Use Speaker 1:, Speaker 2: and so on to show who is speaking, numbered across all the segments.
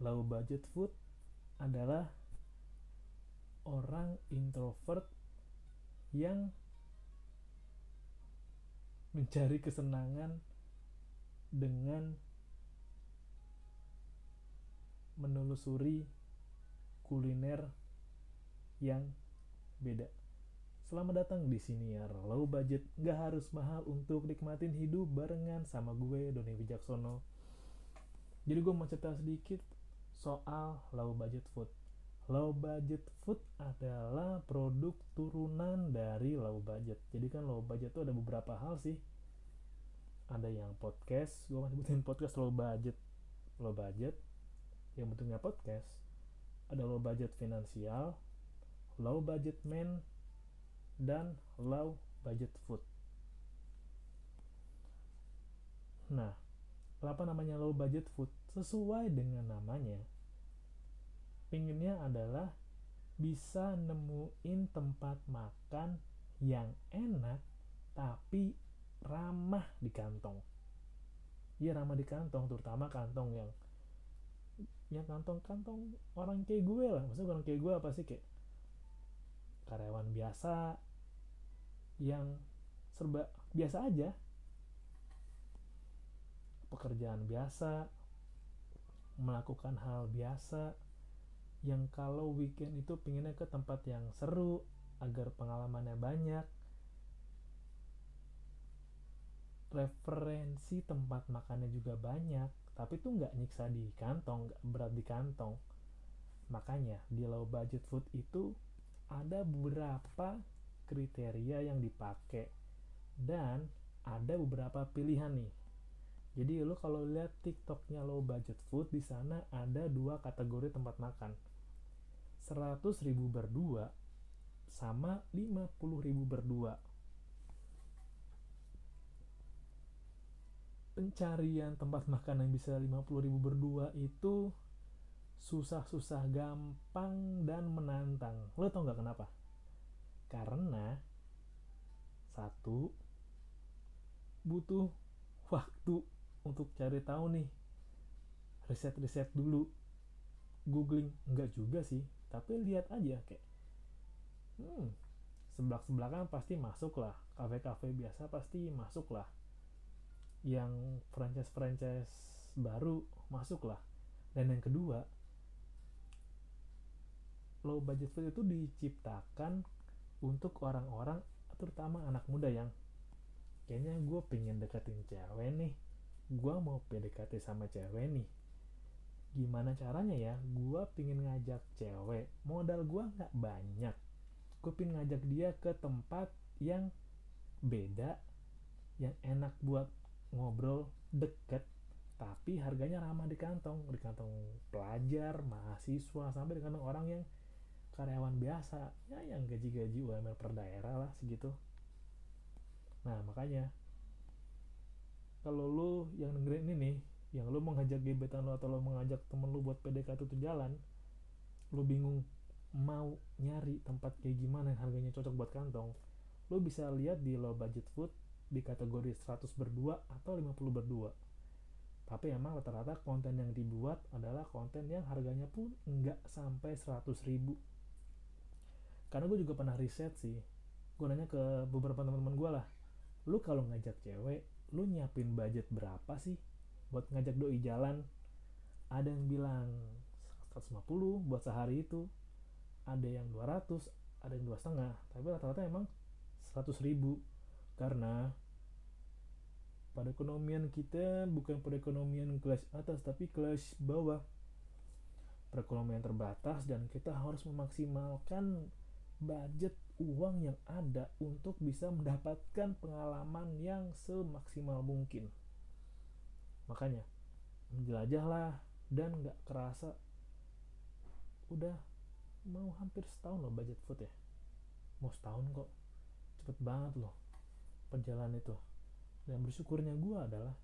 Speaker 1: low budget food adalah orang introvert yang mencari kesenangan dengan menelusuri kuliner yang beda. Selamat datang di sini ya, low budget, gak harus mahal untuk nikmatin hidup barengan sama gue, Doni Wijaksono. Jadi gue mau cerita sedikit soal low budget food. Low budget food adalah produk turunan dari low budget. Jadi kan low budget itu ada beberapa hal sih. Ada yang podcast, gue masih sebutin podcast low budget. Low budget, yang bentuknya podcast. Ada low budget finansial, low budget man, dan low budget food. Nah, kenapa namanya low budget food? Sesuai dengan namanya, pinginnya adalah bisa nemuin tempat makan yang enak tapi ramah di kantong. Iya ramah di kantong, terutama kantong yang yang kantong-kantong orang kayak gue lah. Maksudnya orang kayak gue apa sih kayak karyawan biasa yang serba biasa aja pekerjaan biasa melakukan hal biasa yang kalau weekend itu pinginnya ke tempat yang seru agar pengalamannya banyak. Referensi tempat makannya juga banyak tapi tuh nggak nyiksa di kantong nggak berat di kantong. Makanya di low budget food itu ada beberapa kriteria yang dipakai. Dan ada beberapa pilihan nih. Jadi lo kalau lihat tiktoknya low budget food di sana ada dua kategori tempat makan 100 ribu berdua sama 50 ribu berdua. Pencarian tempat makan yang bisa 50 ribu berdua itu susah-susah gampang dan menantang. Lo tau nggak kenapa? Karena satu butuh waktu untuk cari tahu nih riset-riset dulu. Googling enggak juga sih tapi lihat aja kayak hmm sebelah sebelakan pasti masuk lah. Kafe-kafe biasa pasti masuk lah. Yang franchise-franchise baru masuk lah. Dan yang kedua low budget food itu diciptakan untuk orang-orang terutama anak muda yang kayaknya gue pengen deketin cewek nih. Gue mau PDKT sama cewek nih gimana caranya ya? Gue pengen ngajak cewek. Modal gue nggak banyak. Gue pengen ngajak dia ke tempat yang beda yang enak buat ngobrol deket tapi harganya ramah di kantong. Di kantong pelajar mahasiswa sampai di kantong orang yang karyawan biasa. Ya yang gaji-gaji UMR per daerah lah segitu. Nah makanya kalau lu yang dengerin ini nih yang lu mengajak gebetan lu atau lu mengajak temen lu buat PDKT itu jalan lu bingung mau nyari tempat kayak gimana yang harganya cocok buat kantong lu bisa lihat di low budget food di kategori 100 berdua atau 50 berdua. Tapi emang rata-rata konten yang dibuat adalah konten yang harganya pun nggak sampai 100 ribu. Karena gue juga pernah riset sih gue nanya ke beberapa teman-teman gue lah lu kalau ngajak cewek lu nyiapin budget berapa sih buat ngajak doi jalan ada yang bilang 150 buat sehari itu ada yang 200 ada yang dua setengah tapi rata-rata emang 100 ribu. Karena pada ekonomian kita bukan perekonomian kelas atas tapi kelas bawah. Perekonomian terbatas dan kita harus memaksimalkan budget uang yang ada untuk bisa mendapatkan pengalaman yang semaksimal mungkin. Makanya, menjelajahlah dan nggak kerasa udah mau hampir setahun loh budget food ya. Mau setahun kok, cepet banget loh perjalanan itu. Dan bersyukurnya gue adalah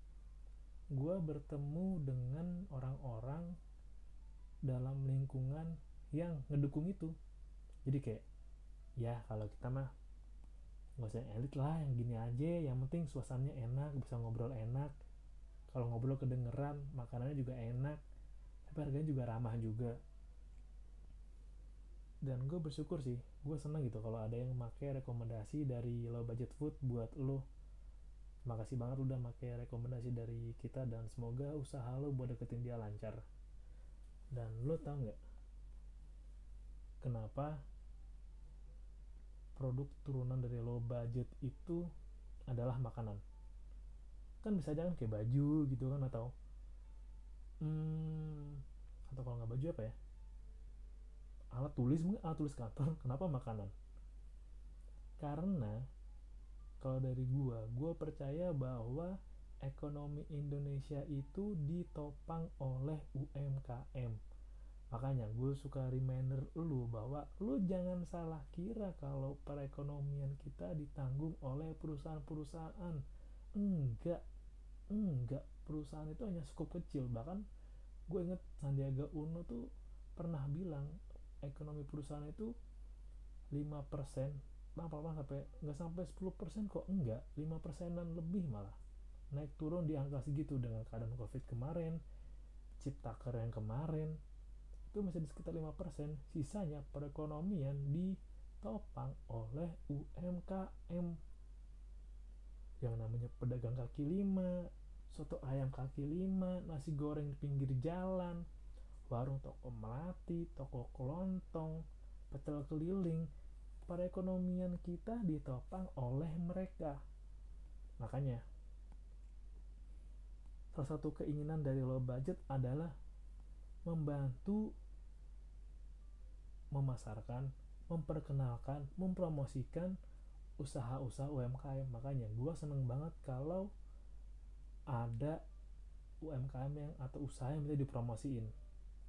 Speaker 1: gue bertemu dengan orang-orang dalam lingkungan yang ngedukung itu. Jadi kayak ya kalau kita mah nggak usah elit lah yang gini aja yang penting suasananya enak bisa ngobrol enak kalau ngobrol kedengeran makanannya juga enak tapi harganya juga ramah juga. Dan gue bersyukur sih gue seneng gitu kalau ada yang pakai rekomendasi dari low budget food buat lo. Makasih banget udah pakai rekomendasi dari kita dan semoga usaha lo buat deketin dia lancar. Dan lo tau nggak? Kenapa produk turunan dari low budget itu adalah makanan kan bisa aja kan kayak baju gitu kan atau hmm, atau kalau nggak baju apa ya? Alat tulis mungkin alat tulis kantor kenapa makanan? Karena kalau dari gua gua percaya bahwa ekonomi Indonesia itu ditopang oleh UMKM makanya gue suka reminder lu bahwa lu jangan salah kira kalau perekonomian kita ditanggung oleh perusahaan-perusahaan enggak. Enggak. Perusahaan itu hanya skup kecil. Bahkan gue inget Sandiaga Uno tuh pernah bilang ekonomi perusahaan itu 5% apa apa sampai nggak sampai 10% kok. Enggak. 5 persenan lebih malah. Naik turun di angka segitu dengan keadaan covid kemarin ciptaker yang kemarin. Itu masih di sekitar 5% sisanya perekonomian ditopang oleh UMKM yang namanya pedagang kaki lima soto ayam kaki lima nasi goreng di pinggir jalan warung toko melati toko kelontong pecel keliling. Perekonomian kita ditopang oleh mereka. Makanya salah satu keinginan dari low budget adalah membantu memasarkan memperkenalkan mempromosikan usaha-usaha UMKM makanya gue seneng banget kalau ada UMKM yang atau usaha yang bisa dipromosiin.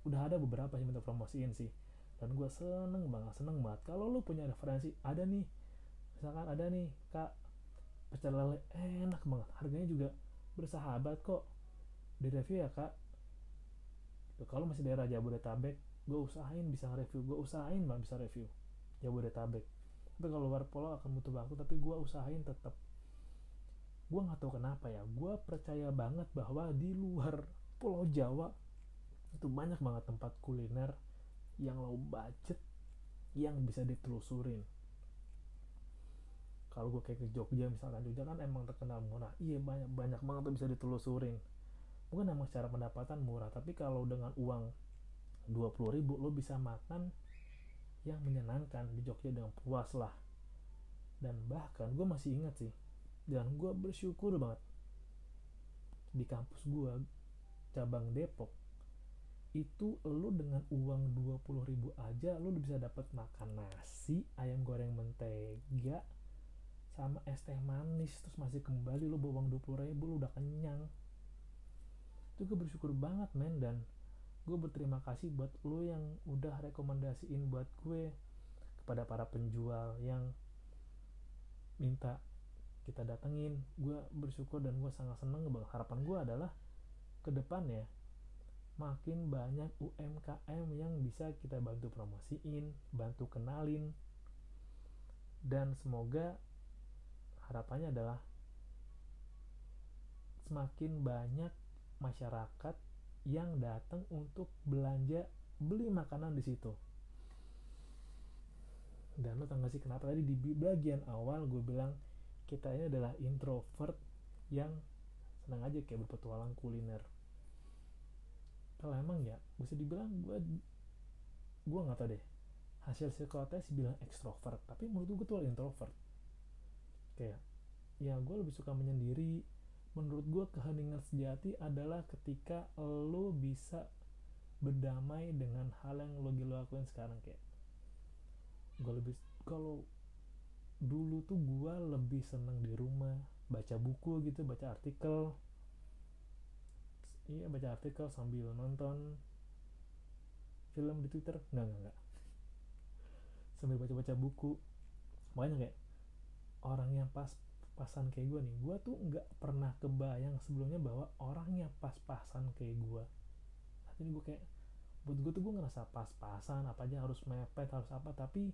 Speaker 1: Udah ada beberapa yang minta promosiin sih. Dan gue seneng banget seneng banget. Kalau lu punya referensi ada nih. Misalkan ada nih kak. Pecel lele enak banget. Harganya juga bersahabat kok. Di review ya kak? Kalau masih daerah Jabodetabek gue usahain bisa review gue usahain banget bisa review Jabodetabek tapi kalau luar pulau akan butuh waktu tapi gue usahain tetap gue nggak tahu kenapa ya gue percaya banget bahwa di luar pulau Jawa itu banyak banget tempat kuliner yang low budget yang bisa ditelusurin. Kalau gue kayak ke Jogja misalkan Jogja kan emang terkenal murah. Iya banyak banyak banget tuh bisa ditelusurin. Mungkin emang secara pendapatan murah tapi kalau dengan uang 20 ribu lo bisa makan yang menyenangkan di Jogja dengan puas lah. Dan bahkan gue masih ingat sih dan gue bersyukur banget. Di kampus gue cabang Depok itu lu dengan uang 20 ribu aja lu bisa dapat makan nasi ayam goreng mentega sama es teh manis terus masih kembali lu bawa uang 20 ribu lu udah kenyang. Itu gue bersyukur banget men dan gue berterima kasih buat lu yang udah rekomendasiin buat gue kepada para penjual yang minta kita datengin. Gue bersyukur dan gue sangat seneng banget harapan gue adalah ke depan ya makin banyak UMKM yang bisa kita bantu promosiin, bantu kenalin, dan semoga harapannya adalah semakin banyak masyarakat yang datang untuk belanja beli makanan di situ. Dan lo tau gak sih kenapa? Tadi di bagian awal gue bilang kita ini adalah introvert yang senang aja kayak berpetualang kuliner. Kalau emang ya? Bisa dibilang gue gue nggak tau deh. Hasil psikotes bilang ekstrovert tapi menurut gue tuh introvert. Kayak ya gue lebih suka menyendiri menurut gue keheningan sejati adalah ketika lo bisa berdamai dengan hal yang lo lakuin sekarang kayak gue lebih kalau dulu tuh gue lebih seneng di rumah baca buku gitu baca artikel. Iya baca artikel sambil nonton film di Twitter. Nggak nggak nggak. Sambil baca-baca buku. Makanya kayak orang yang pas pasan kayak gue nih gue tuh nggak pernah kebayang sebelumnya bahwa orangnya pas-pasan kayak gue saat ini gue kayak buat gue tuh gue ngerasa pas-pasan apa aja harus mepet harus apa tapi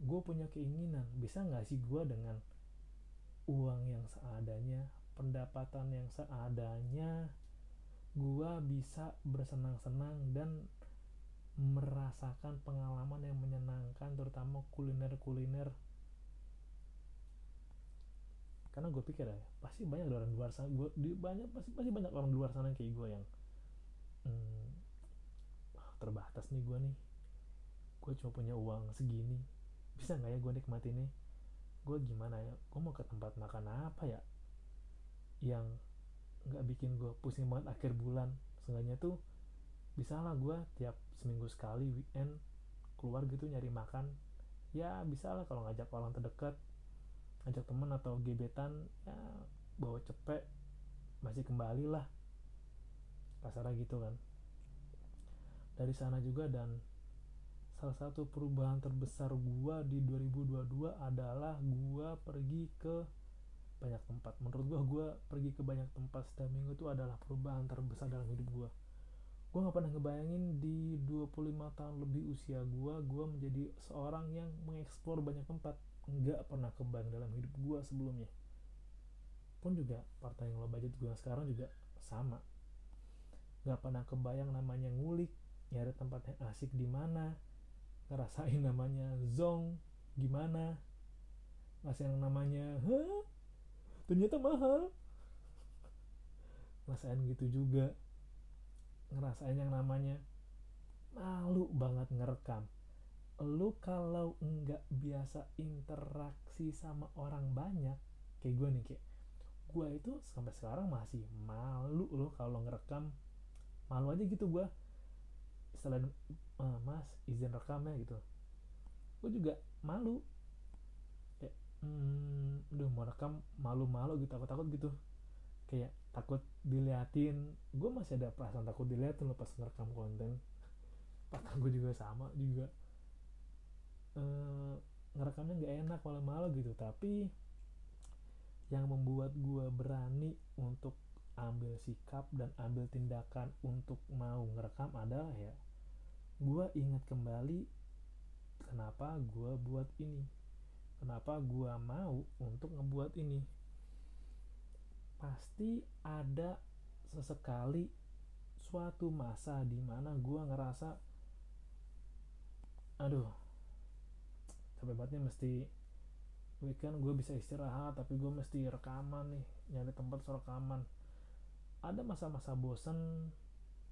Speaker 1: gue punya keinginan. Bisa nggak sih gue dengan uang yang seadanya pendapatan yang seadanya gue bisa bersenang-senang dan merasakan pengalaman yang menyenangkan terutama kuliner-kuliner karena gue pikir ya pasti banyak orang luar sana gue di banyak pasti pasti banyak orang luar sana kayak gue yang hmm, terbatas nih gue nih. Gue cuma punya uang segini. Bisa nggak ya gue nikmati nih? Gue gimana ya? Gue mau ke tempat makan apa ya? Yang nggak bikin gue pusing banget akhir bulan. Seenggaknya tuh bisa lah gue tiap seminggu sekali weekend keluar gitu nyari makan. Ya bisa lah kalau ngajak orang terdekat ngajak temen atau gebetan ya bawa cepet masih kembali lah. Kasarnya gitu kan. Dari sana juga dan salah satu perubahan terbesar gua di 2022 adalah gua pergi ke banyak tempat. Menurut gua gua pergi ke banyak tempat setiap minggu itu adalah perubahan terbesar dalam hidup gua. Gua nggak pernah ngebayangin di 25 tahun lebih usia gua gua menjadi seorang yang mengeksplor banyak tempat nggak pernah kebayang dalam hidup gua sebelumnya. Pun juga partai yang lo budget gua sekarang juga sama. Nggak pernah kebayang namanya ngulik nyari tempat yang asik di mana ngerasain namanya zong gimana ngerasain yang namanya Hah? ternyata mahal. Ngerasain gitu juga. Ngerasain yang namanya malu banget ngerekam lu kalau nggak biasa interaksi sama orang banyak kayak gue nih kayak gue itu sampai sekarang masih malu loh kalau ngerekam. Malu aja gitu gue selain uh, mas izin rekamnya gitu. Gue juga malu. Kayak hmm, udah mau rekam malu-malu gitu takut takut gitu. Kayak takut diliatin. Gue masih ada perasaan takut diliatin lo pas ngerekam konten. Patah gue juga sama juga uh, ngerekamnya nggak enak malu-malu gitu. Tapi yang membuat gue berani untuk ambil sikap dan ambil tindakan untuk mau ngerekam adalah ya gue ingat kembali kenapa gue buat ini. Kenapa gue mau untuk ngebuat ini. Pasti ada sesekali suatu masa di mana gue ngerasa aduh capek banget nih mesti weekend gue bisa istirahat tapi gue mesti rekaman nih nyari tempat rekaman. Ada masa-masa bosen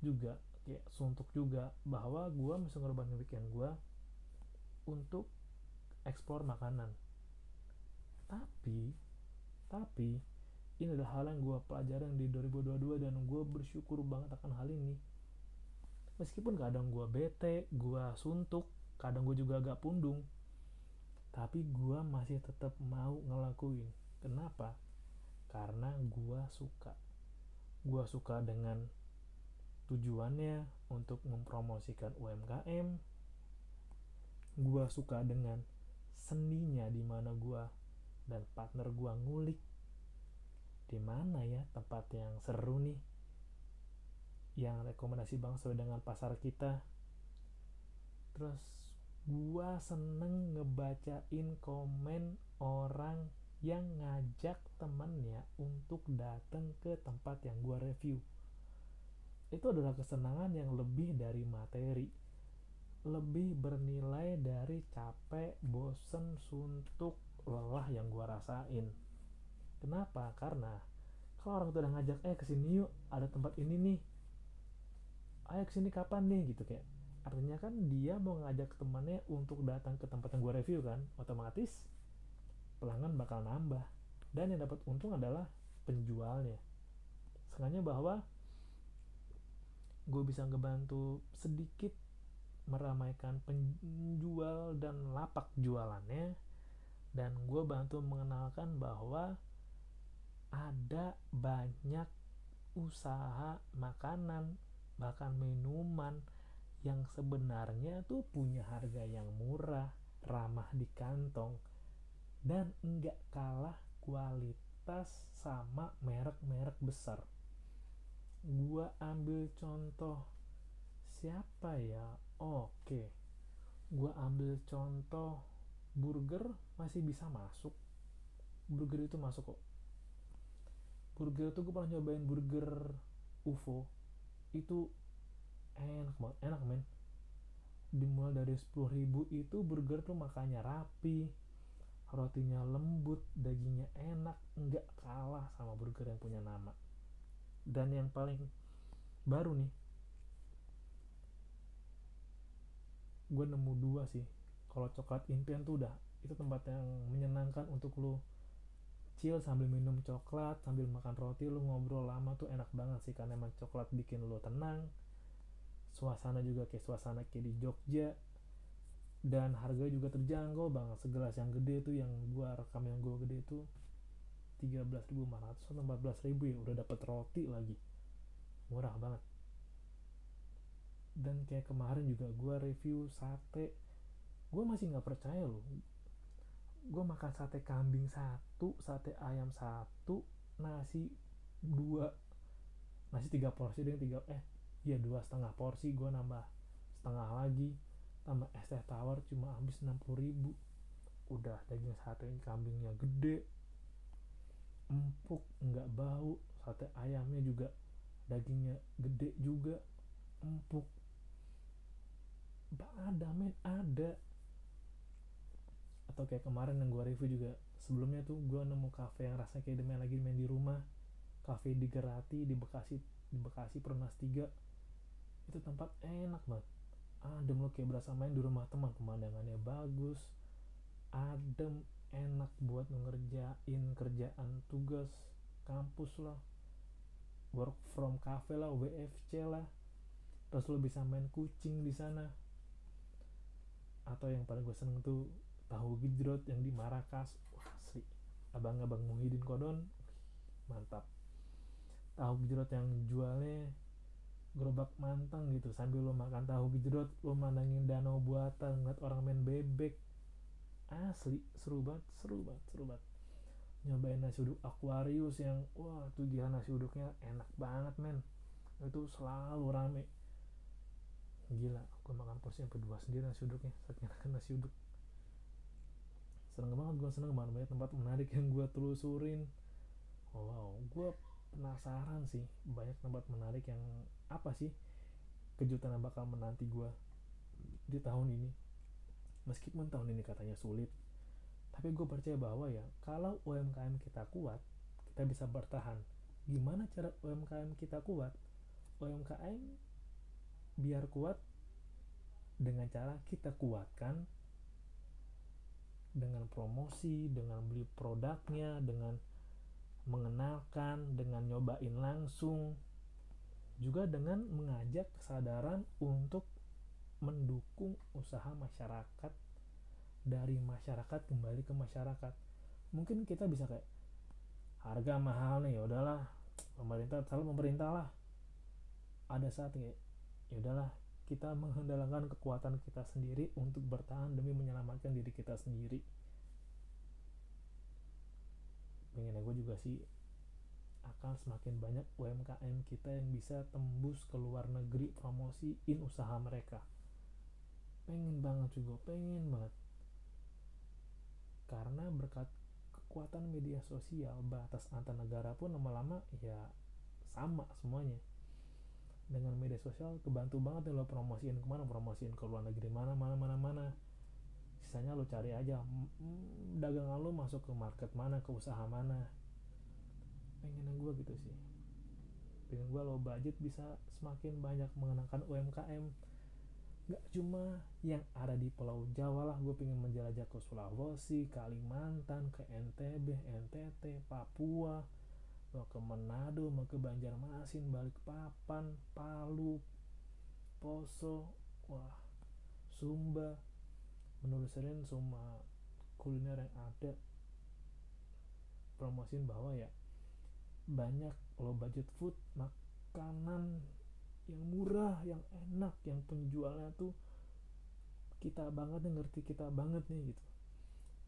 Speaker 1: juga kayak suntuk juga bahwa gue mesti ngorbanin weekend gue untuk ekspor makanan. Tapi tapi ini adalah hal yang gue pelajarin di 2022 dan gue bersyukur banget akan hal ini. Meskipun kadang gue bete gue suntuk kadang gue juga agak pundung tapi gue masih tetap mau ngelakuin. Kenapa? Karena gue suka. Gue suka dengan tujuannya untuk mempromosikan UMKM gue suka dengan seninya di mana gue dan partner gue ngulik. Di mana ya tempat yang seru nih? Yang rekomendasi bang sesuai dengan pasar kita. Terus gue seneng ngebacain komen orang yang ngajak temennya untuk datang ke tempat yang gue review itu adalah kesenangan yang lebih dari materi lebih bernilai dari capek, bosen, suntuk, lelah yang gua rasain. Kenapa? Karena kalau orang itu udah ngajak, eh ke sini yuk, ada tempat ini nih. Ayo ke sini kapan nih gitu kayak. Artinya kan dia mau ngajak temannya untuk datang ke tempat yang gua review kan, otomatis pelanggan bakal nambah. Dan yang dapat untung adalah penjualnya. Sengaja bahwa gue bisa ngebantu sedikit meramaikan penjual dan lapak jualannya dan gue bantu mengenalkan bahwa ada banyak usaha makanan bahkan minuman yang sebenarnya tuh punya harga yang murah ramah di kantong dan enggak kalah kualitas sama merek-merek besar. Gua ambil contoh siapa ya? Oke gua ambil contoh burger masih bisa masuk. Burger itu masuk kok. Burger itu gue pernah nyobain burger UFO. Itu enak banget enak men. Dimulai dari 10.000 itu burger tuh makannya rapi rotinya lembut dagingnya enak nggak kalah sama burger yang punya nama. Dan yang paling baru nih gue nemu dua sih. Kalau coklat impian tuh udah itu tempat yang menyenangkan untuk lo chill sambil minum coklat sambil makan roti lo ngobrol lama tuh enak banget sih karena emang coklat bikin lo tenang suasana juga kayak suasana kayak di Jogja. Dan harga juga terjangkau banget. Segelas yang gede tuh yang gua rekam yang gua gede tuh 13.500 atau 14.000 ya. Udah dapat roti lagi. Murah banget. Dan kayak kemarin juga gua review sate. Gua masih nggak percaya loh. Gua makan sate kambing satu sate ayam satu nasi dua nasi tiga porsi dengan tiga eh iya dua setengah porsi gua nambah setengah lagi. Tambah es teh tawar cuma habis 60 ribu. Udah daging sate kambingnya gede. Empuk nggak bau. Sate ayamnya juga dagingnya gede juga. Empuk. Ada men ada. Atau kayak kemarin yang gue review juga sebelumnya tuh gue nemu cafe yang rasanya kayak main lagi main di rumah. Cafe di Gerati di Bekasi di Bekasi Pernas 3 itu tempat enak banget. Adem lo kayak berasa main di rumah teman. Pemandangannya bagus adem enak buat ngerjain kerjaan tugas kampus lah. Work from cafe lah WFC lah. Terus lo bisa main kucing di sana. Atau yang paling gue seneng tuh tahu gejrot yang di Marakas wah asli abang-abang Muhyiddin Kodon mantap. Tahu gejrot yang jualnya gerobak mantang gitu sambil lo makan tahu gejrot lo mandangin danau buatan ngeliat orang main bebek. Asli seru banget seru banget seru banget. Nyobain nasi uduk Aquarius yang wah tuh gila nasi uduknya enak banget men. Itu selalu rame. Gila gue makan porsi sampai dua sendiri nasi uduknya saking enak nasi uduk. Seneng banget gue seneng banget banyak tempat menarik yang gue telusurin. Wow gue penasaran sih banyak tempat menarik yang apa sih kejutan yang bakal menanti gue di tahun ini. Meskipun tahun ini katanya sulit tapi gue percaya bahwa ya kalau UMKM kita kuat kita bisa bertahan. Gimana cara UMKM kita kuat? UMKM biar kuat dengan cara kita kuatkan dengan promosi dengan beli produknya dengan mengenalkan dengan nyobain langsung juga dengan mengajak kesadaran untuk mendukung usaha masyarakat dari masyarakat kembali ke masyarakat. Mungkin kita bisa kayak harga mahal nih ya udahlah pemerintah selalu pemerintah lah. Ada saat kayak ya udahlah kita mengandalkan kekuatan kita sendiri untuk bertahan demi menyelamatkan diri kita sendiri pengennya gue juga sih akan semakin banyak UMKM kita yang bisa tembus ke luar negeri promosiin usaha mereka. Pengen banget juga pengen banget. Karena berkat kekuatan media sosial batas antar negara pun lama-lama ya sama semuanya. Dengan media sosial kebantu banget nih lo promosiin ke mana? Promosiin ke luar negeri mana mana mana mana sisanya lo cari aja. Dagangan lo masuk ke market mana ke usaha mana. Pengen gue gitu sih. Pengen gue lo budget bisa semakin banyak mengenakan UMKM gak cuma yang ada di Pulau Jawa lah gue pengen menjelajah ke Sulawesi Kalimantan ke NTB NTT Papua. Mau ke Manado mau ke Banjarmasin balik Papan Palu Poso wah Sumba menelusurin semua kuliner yang ada promosiin bahwa ya banyak low budget food makanan yang murah yang enak yang penjualnya tuh kita banget nih ngerti kita banget nih gitu.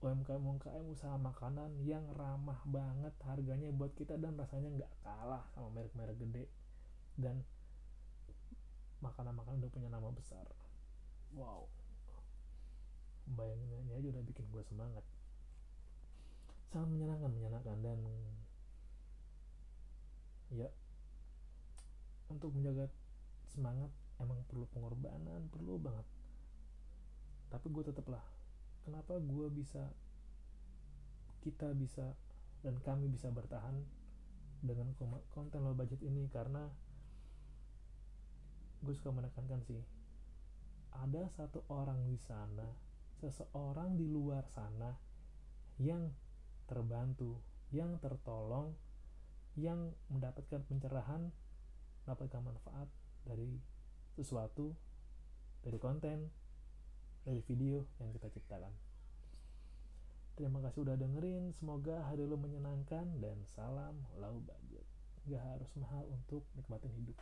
Speaker 1: UMKM UMKM usaha makanan yang ramah banget harganya buat kita dan rasanya nggak kalah sama merek-merek gede. Dan makanan-makanan udah punya nama besar. Wow bayanginnya aja udah bikin gue semangat. Sangat menyenangkan menyenangkan dan ya untuk menjaga semangat emang perlu pengorbanan perlu banget. Tapi gue tetep lah kenapa gue bisa kita bisa dan kami bisa bertahan dengan konten low budget ini? Karena gue suka menekankan sih ada satu orang di sana seseorang di luar sana yang terbantu yang tertolong yang mendapatkan pencerahan mendapatkan manfaat dari sesuatu dari konten dari video yang kita ciptakan. Terima kasih udah dengerin semoga hari lo menyenangkan dan salam low budget. Gak harus mahal untuk nikmatin hidup